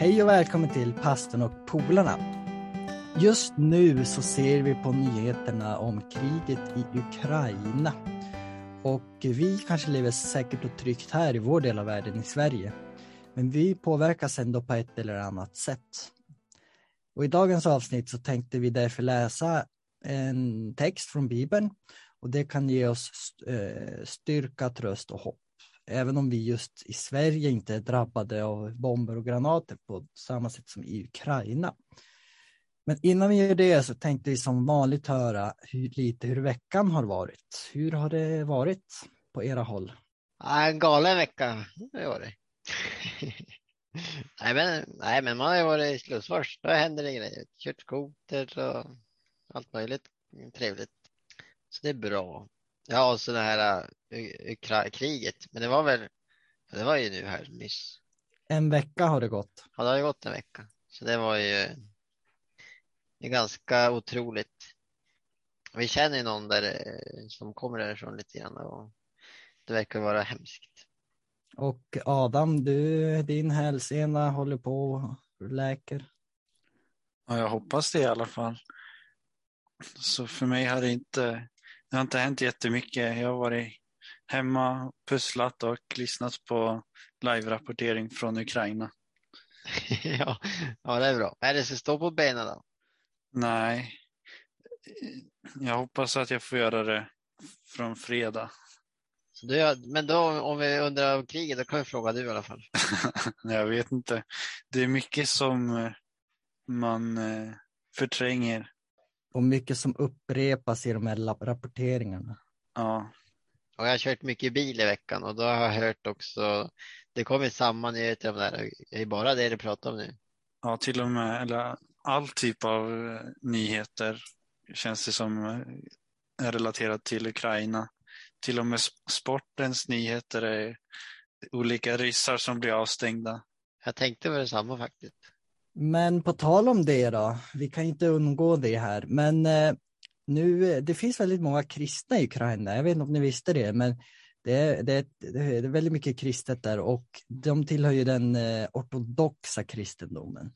Hej och välkommen till Pastorn och polarna. Just nu så ser vi på nyheterna om kriget i Ukraina. Och vi kanske lever säkert och tryggt här i vår del av världen i Sverige. Men vi påverkas ändå på ett eller annat sätt. Och i dagens avsnitt så tänkte vi därför läsa en text från Bibeln och det kan ge oss eh, styrka, tröst och hopp. Även om vi just i Sverige inte är drabbade av bomber och granater på samma sätt som i Ukraina. Men innan vi gör det så tänkte vi som vanligt höra hur, lite hur veckan har varit. Hur har det varit på era håll? en galen vecka det var det. nej, men, nej, men man har ju varit i Slussfors. Då händer det grejer. Kört skoter och allt möjligt trevligt. Så det är bra. Ja, och så det här uh, kriget. Men det var väl, det var ju nu här nyss. En vecka har det gått. Ja, det har gått en vecka. Så det var ju det är ganska otroligt. Vi känner ju någon där eh, som kommer därifrån lite grann och det verkar vara hemskt. Och Adam, du, din hälsena håller på och läker. Ja, jag hoppas det i alla fall. Så för mig har det inte, det har inte hänt jättemycket. Jag har varit hemma, pusslat och lyssnat på live-rapportering från Ukraina. ja, ja, det är bra. Är det som står på benen då? Nej, jag hoppas att jag får göra det från fredag. Så du, men då om vi undrar om kriget, då kan vi fråga du i alla fall. jag vet inte. Det är mycket som eh, man eh, förtränger. Och mycket som upprepas i de här rapporteringarna. Ja. Och jag har kört mycket bil i veckan och då har jag hört också, det kommer samma nyheter om det här. Det är bara det du pratar om nu. Ja, till och med, eller all typ av eh, nyheter känns det som är relaterat till Ukraina till och med sportens nyheter är olika ryssar som blir avstängda. Jag tänkte väl detsamma faktiskt. Men på tal om det då, vi kan inte undgå det här, men eh, nu, det finns väldigt många kristna i Ukraina, jag vet inte om ni visste det, men det är, det, är, det är väldigt mycket kristet där och de tillhör ju den eh, ortodoxa kristendomen.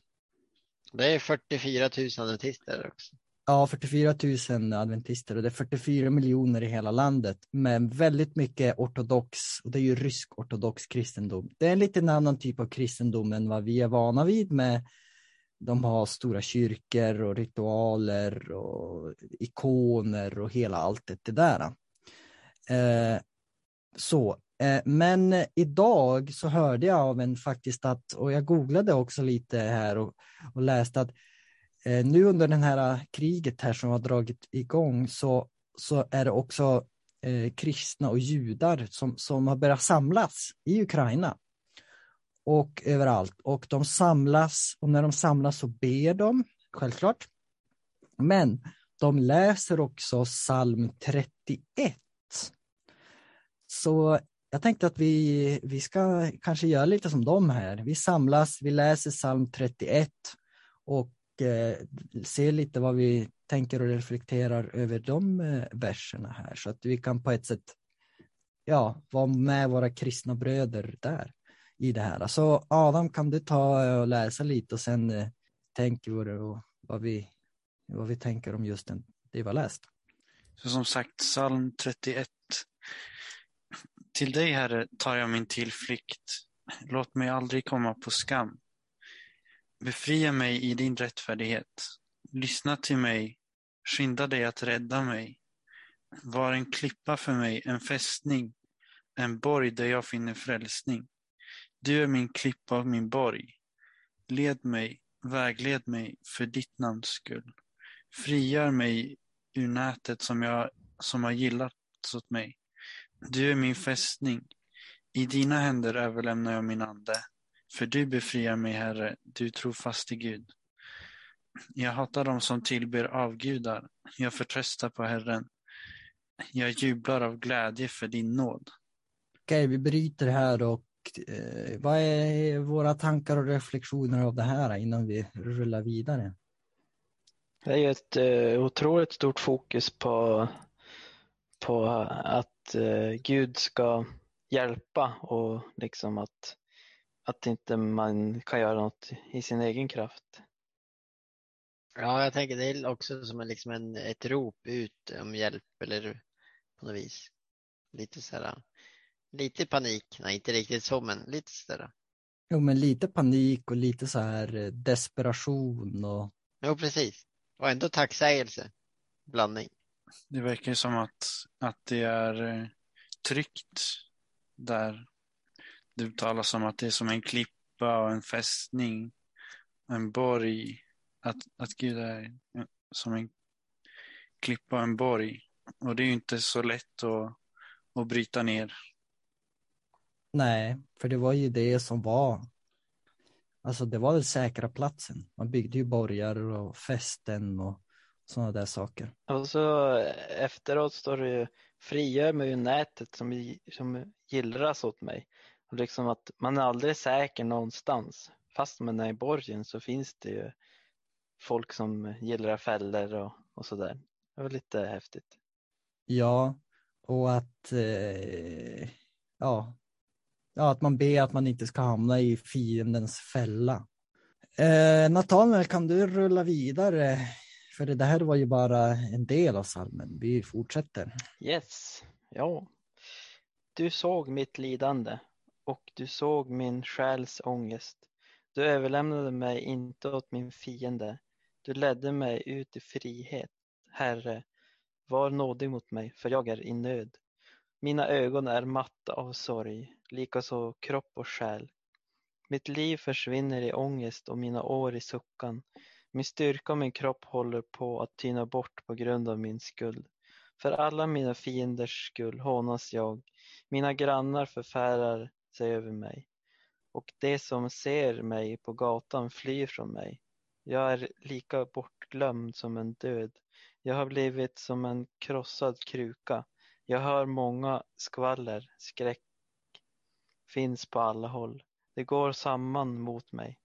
Det är 44 000 adventister också. Ja, 44 000 adventister och det är 44 miljoner i hela landet, men väldigt mycket ortodox, och det är ju rysk ortodox kristendom. Det är en lite annan typ av kristendom än vad vi är vana vid med. De har stora kyrkor och ritualer och ikoner och hela allt det där. Eh, så, eh, men idag så hörde jag av en faktiskt att, och jag googlade också lite här och, och läste att Eh, nu under det här kriget här som har dragit igång så, så är det också eh, kristna och judar som, som har börjat samlas i Ukraina och överallt. Och de samlas och när de samlas så ber de, självklart. Men de läser också psalm 31. Så jag tänkte att vi, vi ska kanske göra lite som de här. Vi samlas, vi läser psalm 31 och eh, ser lite vad vi tänker och reflekterar över de eh, verserna här så att vi kan på ett sätt ja, vara med våra kristna bröder där i det här. Så Adam, kan du ta eh, och läsa lite och sen eh, tänker vi och vad vi, vad vi tänker om just den, det vi har läst. Så som sagt, psalm 31. Till dig, Herre, tar jag min tillflykt. Låt mig aldrig komma på skam. Befria mig i din rättfärdighet. Lyssna till mig. Skynda dig att rädda mig. Var en klippa för mig, en fästning, en borg där jag finner frälsning. Du är min klippa och min borg. Led mig, vägled mig för ditt namns skull. Frigör mig ur nätet som, jag, som har gillats åt mig. Du är min fästning. I dina händer överlämnar jag min ande. För du befriar mig, Herre, du tror fast i Gud. Jag hatar dem som tillber avgudar. Jag förtröstar på Herren. Jag jublar av glädje för din nåd. Okej, vi bryter här och eh, vad är våra tankar och reflektioner av det här innan vi rullar vidare? Det är ju ett eh, otroligt stort fokus på, på att eh, Gud ska hjälpa och liksom att att inte man kan göra något i sin egen kraft. Ja, jag tänker det är också som en, liksom en, ett rop ut om hjälp eller på något vis. Lite så här, lite panik. Nej, inte riktigt så, men lite så där. Jo, men lite panik och lite så här eh, desperation och Jo, precis. Och ändå tacksägelse. Blandning. Det verkar som att, att det är eh, tryggt där. Det talas om att det är som en klippa och en fästning, en borg. Att, att Gud är eh, som en klippa och en borg. Och det är ju inte så lätt att, att bryta ner. Nej, för det var ju det som var. Alltså det var den säkra platsen. Man byggde ju borgar och fästen och sådana där saker. Och så eh, efteråt står det ju frigör mig ur nätet som, som gillras åt mig. Och liksom att man är aldrig säker någonstans. Fast man är i borgen så finns det ju folk som gillrar fällor och, och sådär. Det var lite häftigt. Ja, och att eh, ja, ja, att man ber att man inte ska hamna i fiendens fälla. Eh, Nathanael, kan du rulla vidare? För det här var ju bara en del av salmen. Vi fortsätter. Yes, ja. Du såg mitt lidande och du såg min själs ångest. Du överlämnade mig inte åt min fiende. Du ledde mig ut i frihet. Herre, var nådig mot mig, för jag är i nöd. Mina ögon är matta av sorg, likaså kropp och själ. Mitt liv försvinner i ångest och mina år i suckan. Min styrka och min kropp håller på att tyna bort på grund av min skuld. För alla mina fienders skull hånas jag. Mina grannar förfärar sig över mig. Och de som ser mig på gatan flyr från mig. Jag är lika bortglömd som en död. Jag har blivit som en krossad kruka. Jag hör många skvaller, skräck finns på alla håll. Det går samman mot mig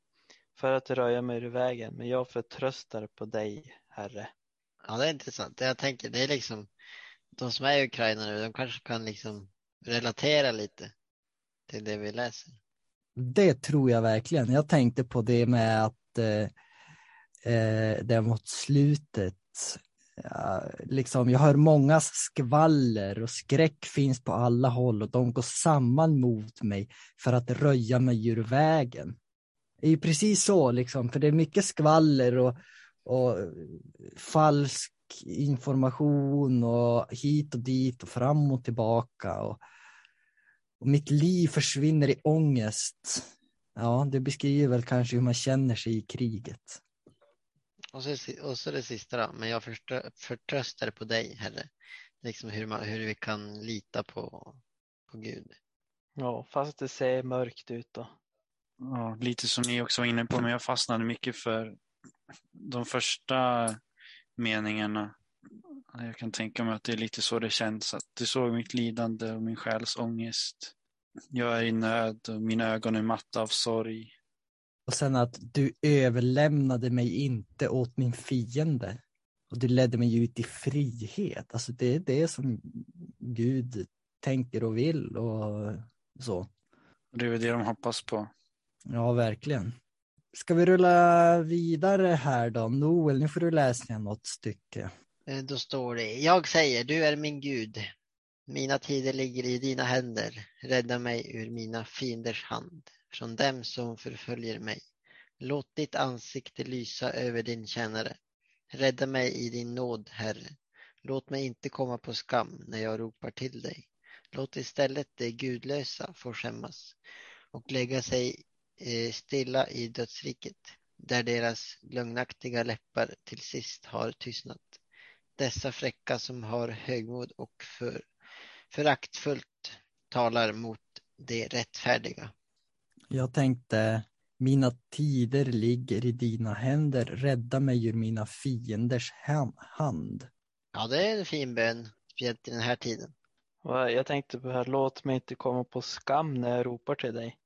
för att röja mig ur vägen, men jag förtröstar på dig, Herre. Ja, det är intressant. Jag tänker det är liksom de som är i Ukraina nu, de kanske kan liksom relatera lite till det vi läser. Det tror jag verkligen. Jag tänkte på det med att eh, eh, det mot slutet, liksom, jag hör många skvaller och skräck finns på alla håll och de går samman mot mig för att röja mig ur vägen. Det är ju precis så, liksom, för det är mycket skvaller och, och falsk information och hit och dit och fram och tillbaka. Och, och mitt liv försvinner i ångest. Ja, det beskriver väl kanske hur man känner sig i kriget. Och så, och så det sista då, men jag förtrö, förtröstar på dig, Herre. Liksom hur, man, hur vi kan lita på, på Gud. Ja, fast det ser mörkt ut då. Ja, lite som ni också var inne på, men jag fastnade mycket för de första meningarna. Jag kan tänka mig att det är lite så det känns, att du såg mitt lidande och min själs ångest. Jag är i nöd och mina ögon är matta av sorg. Och sen att du överlämnade mig inte åt min fiende. Och du ledde mig ut i frihet. Alltså det är det som Gud tänker och vill och så. Det är väl det de hoppas på. Ja, verkligen. Ska vi rulla vidare här då? Noel, nu får du läsa något stycke. Eh, Då står det, jag säger, du är min Gud. Mina tider ligger i dina händer. Rädda mig ur mina fienders hand, från dem som förföljer mig. Låt ditt ansikte lysa över din tjänare. Rädda mig i din nåd, Herre. Låt mig inte komma på skam när jag ropar till dig. Låt istället de gudlösa få skämmas och lägga sig eh, stilla i dödsriket, där deras lögnaktiga läppar till sist har tystnat. Dessa fräcka som har högmod och för, föraktfullt talar mot de rättfärdiga. Jag tänkte, mina tider ligger i dina händer. Rädda mig ur mina fienders hand. Ja, det är en fin bön, speciellt i den här tiden. Jag tänkte på här, låt mig inte komma på skam när jag ropar till dig.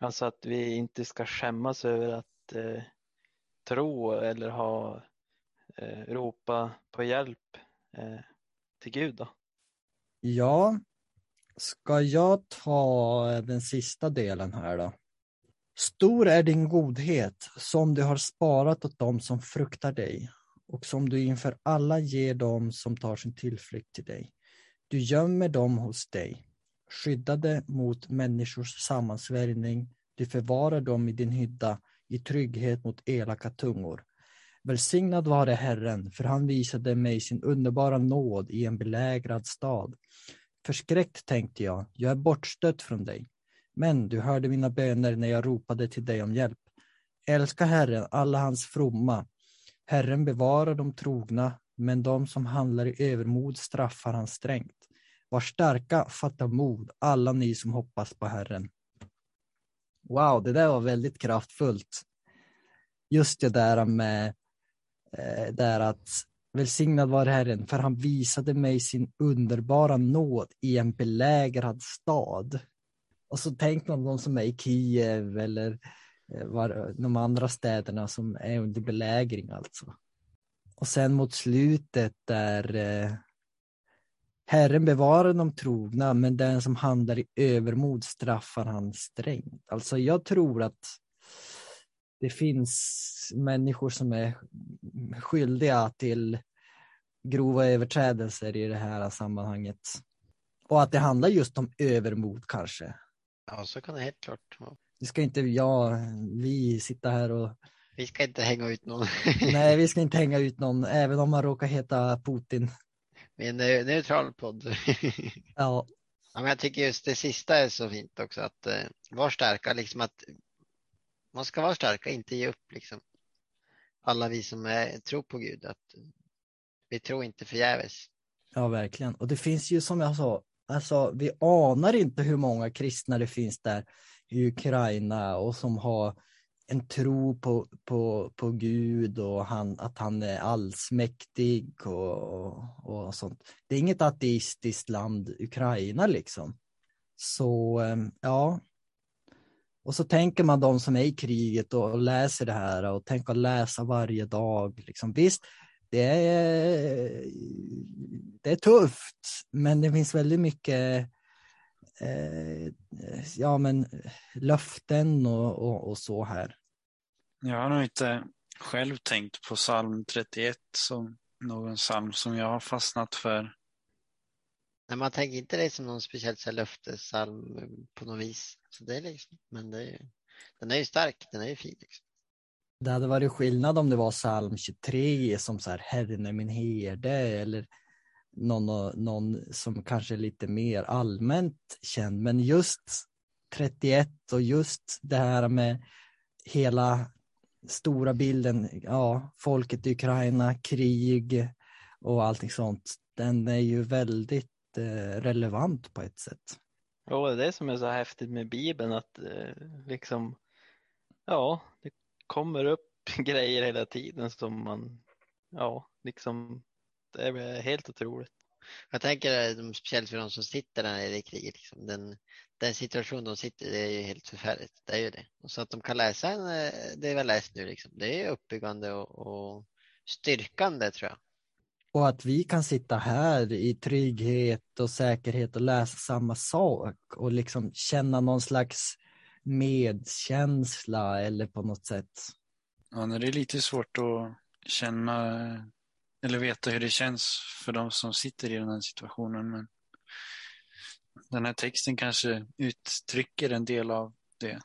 Alltså att vi inte ska skämmas över att eh, tro eller ha eh, ropa på hjälp eh, till Gud. Då. Ja, Ska jag ta den sista delen här då? Stor är din godhet som du har sparat åt dem som fruktar dig och som du inför alla ger dem som tar sin tillflykt till dig. Du gömmer dem hos dig, skyddade mot människors sammansvärjning. Du förvarar dem i din hydda i trygghet mot elaka tungor. Välsignad vare Herren, för han visade mig sin underbara nåd i en belägrad stad. Förskräckt tänkte jag, jag är bortstött från dig. Men du hörde mina böner när jag ropade till dig om hjälp. Älska Herren, alla hans fromma. Herren bevarar de trogna, men de som handlar i övermod straffar han strängt. Var starka, fatta mod, alla ni som hoppas på Herren. Wow, det där var väldigt kraftfullt. Just det där med eh, där att välsignad var Herren, för han visade mig sin underbara nåd i en belägrad stad. Och så tänk man de som är i Kiev eller eh, var, de andra städerna som är under belägring alltså. Och sen mot slutet där eh, Herren bevarar de trogna, men den som handlar i övermod straffar han strängt. Alltså jag tror att det finns människor som är skyldiga till grova överträdelser i det här sammanhanget. Och att det handlar just om övermod kanske. Ja, så kan det helt klart vara. Det ska inte jag, vi sitta här och... Vi ska inte hänga ut någon. Nej, vi ska inte hänga ut någon, även om man råkar heta Putin. Vi är en neu- neutral podd. Ja, Ja, men jag tycker just det sista är så fint också att eh, vara starka, liksom att man ska vara starka, inte ge upp liksom. Alla vi som är, tror på Gud, att vi tror inte förgäves. ja, verkligen. Och det finns ju som jag sa, alltså vi anar inte hur många kristna det finns där i Ukraina och som har en tro på, på, på Gud och han, att han är allsmäktig och, och, och sånt. Det är inget ateistiskt land, Ukraina liksom. Så ehm, ja. Och så tänker man de som är i kriget och, läser det här och tänker läsa varje dag. Liksom. Visst, det är, det är tufft, men det finns väldigt mycket eh, ja, men löften och, och, och så här. Jag har nog inte själv tänkt på psalm 31 som någon psalm som jag har fastnat för. Nej, man tänker inte det som någon speciellt så här löftessalm på något vis. Så det är liksom, men det är, ju- den är ju stark, den är ju fin. Liksom. Det hade varit skillnad om det var psalm 23 som så här Herren är min herde eller någon, någon som kanske är lite mer allmänt känd. Men just 31 och just det här med hela stora bilden, ja, folket i Ukraina, krig och allting sånt. Den är ju väldigt relevant på ett sätt. Ja, det är det som är så häftigt med Bibeln att eh, liksom, ja, det kommer upp grejer hela tiden som man, ja, liksom, det är helt otroligt. Jag tänker speciellt för de som sitter där nere i kriget. Liksom. Den, den situation de sitter i, det är ju helt förfärligt. Det är ju det. Och så att de kan läsa en, eh, det vi har läst nu, liksom. det är ju uppbyggande och, och styrkande tror jag. Och att vi kan sitta här i trygghet och säkerhet och läsa samma sak och liksom känna någon slags medkänsla eller på något sätt. Ja, det är lite svårt att känna eller veta hur det känns för de som sitter i den här situationen. Men den här texten kanske uttrycker en del av det.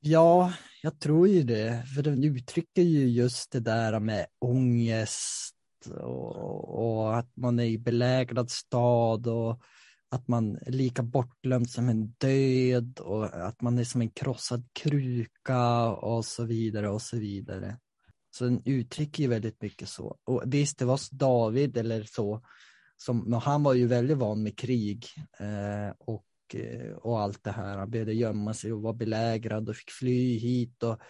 Ja, jag tror ju det, för den uttrycker ju just det där med ångest och, och att man är i belägrad stad och att man är lika bortglömd som en död och att man är som en krossad kruka och så vidare och så vidare. Så den uttrycker ju väldigt mycket så. Och visst, det var David eller så, som, men han var ju väldigt van med krig eh, och, eh, och allt det här. Han behövde gömma sig och var belägrad och fick fly hit. Och,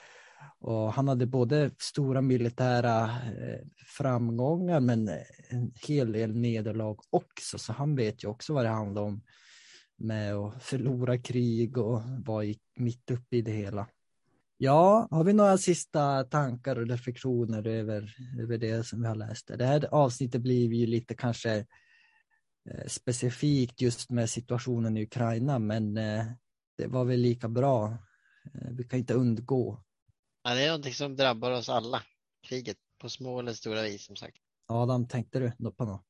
och han hade både stora militära eh, framgångar men eh, en hel del nederlag också. Så han vet ju också vad det handlar om med att förlora krig och vara mitt uppe i det hela. Ja, har vi några sista tankar och reflektioner över, över det som vi har läst? Det här avsnittet blir ju lite kanske eh, specifikt just med situationen i Ukraina, men det var väl lika bra. Vi kan inte undgå. Ja, det är någonting som drabbar oss alla. Kriget på små eller stora vis som sagt. Adam, tänkte du något på något?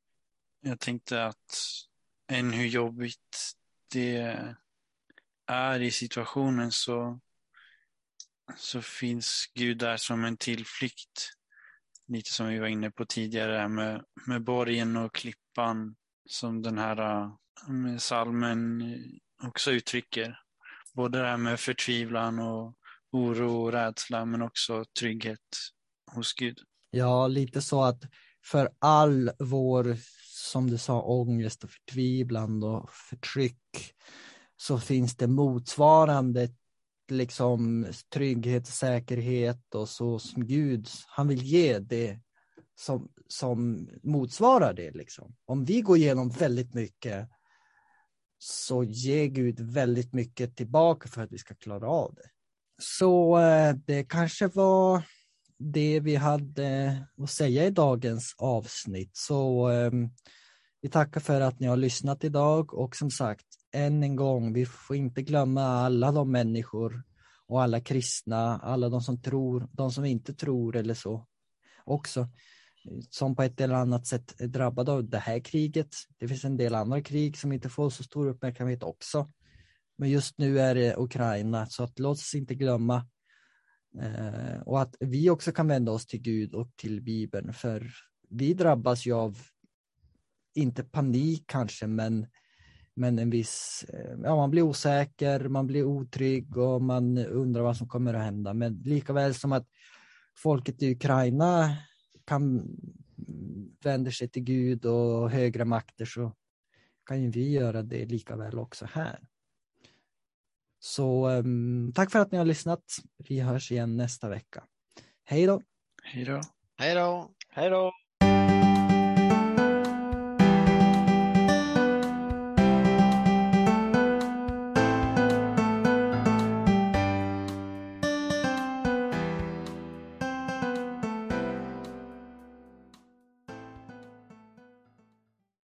Jag tänkte att än hur jobbigt det är i situationen så, så finns Gud där som en tillflykt. Lite som vi var inne på tidigare med, med borgen och klippan som den här med salmen också uttrycker. Både det här med förtvivlan och oro och rädsla men också trygghet hos Gud. Ja, lite så att för all vår, som du sa, ångest och förtvivlan och förtryck så finns det motsvarande liksom trygghet, säkerhet och så som Gud, han vill ge det som, som motsvarar det. Liksom. Om vi går igenom väldigt mycket så ger Gud väldigt mycket tillbaka för att vi ska klara av det. Så eh, det kanske var det vi hade att säga i dagens avsnitt. Så ehm, vi tackar för att ni har lyssnat idag och som sagt, än en gång, vi får inte glömma alla de människor och alla kristna, alla de som tror, de som inte tror eller så också, som på ett eller annat sätt är drabbade av det här kriget. Det finns en del andra krig som inte får så stor uppmärksamhet också. Men just nu är det Ukraina, så att låt oss inte glömma Eh, och att vi också kan vända oss till Gud och till Bibeln, för vi drabbas ju av, inte panik kanske, men, men en viss, eh, ja man blir osäker, man blir otrygg och man undrar vad som kommer att hända. Men likaväl som att folket i Ukraina kan mm, vända sig till Gud och högre makter så kan ju vi göra det lika väl också här. Så um, tack för att ni har lyssnat. Vi hörs igen nästa vecka. Hej då! Hej då! Hej då! Hej då!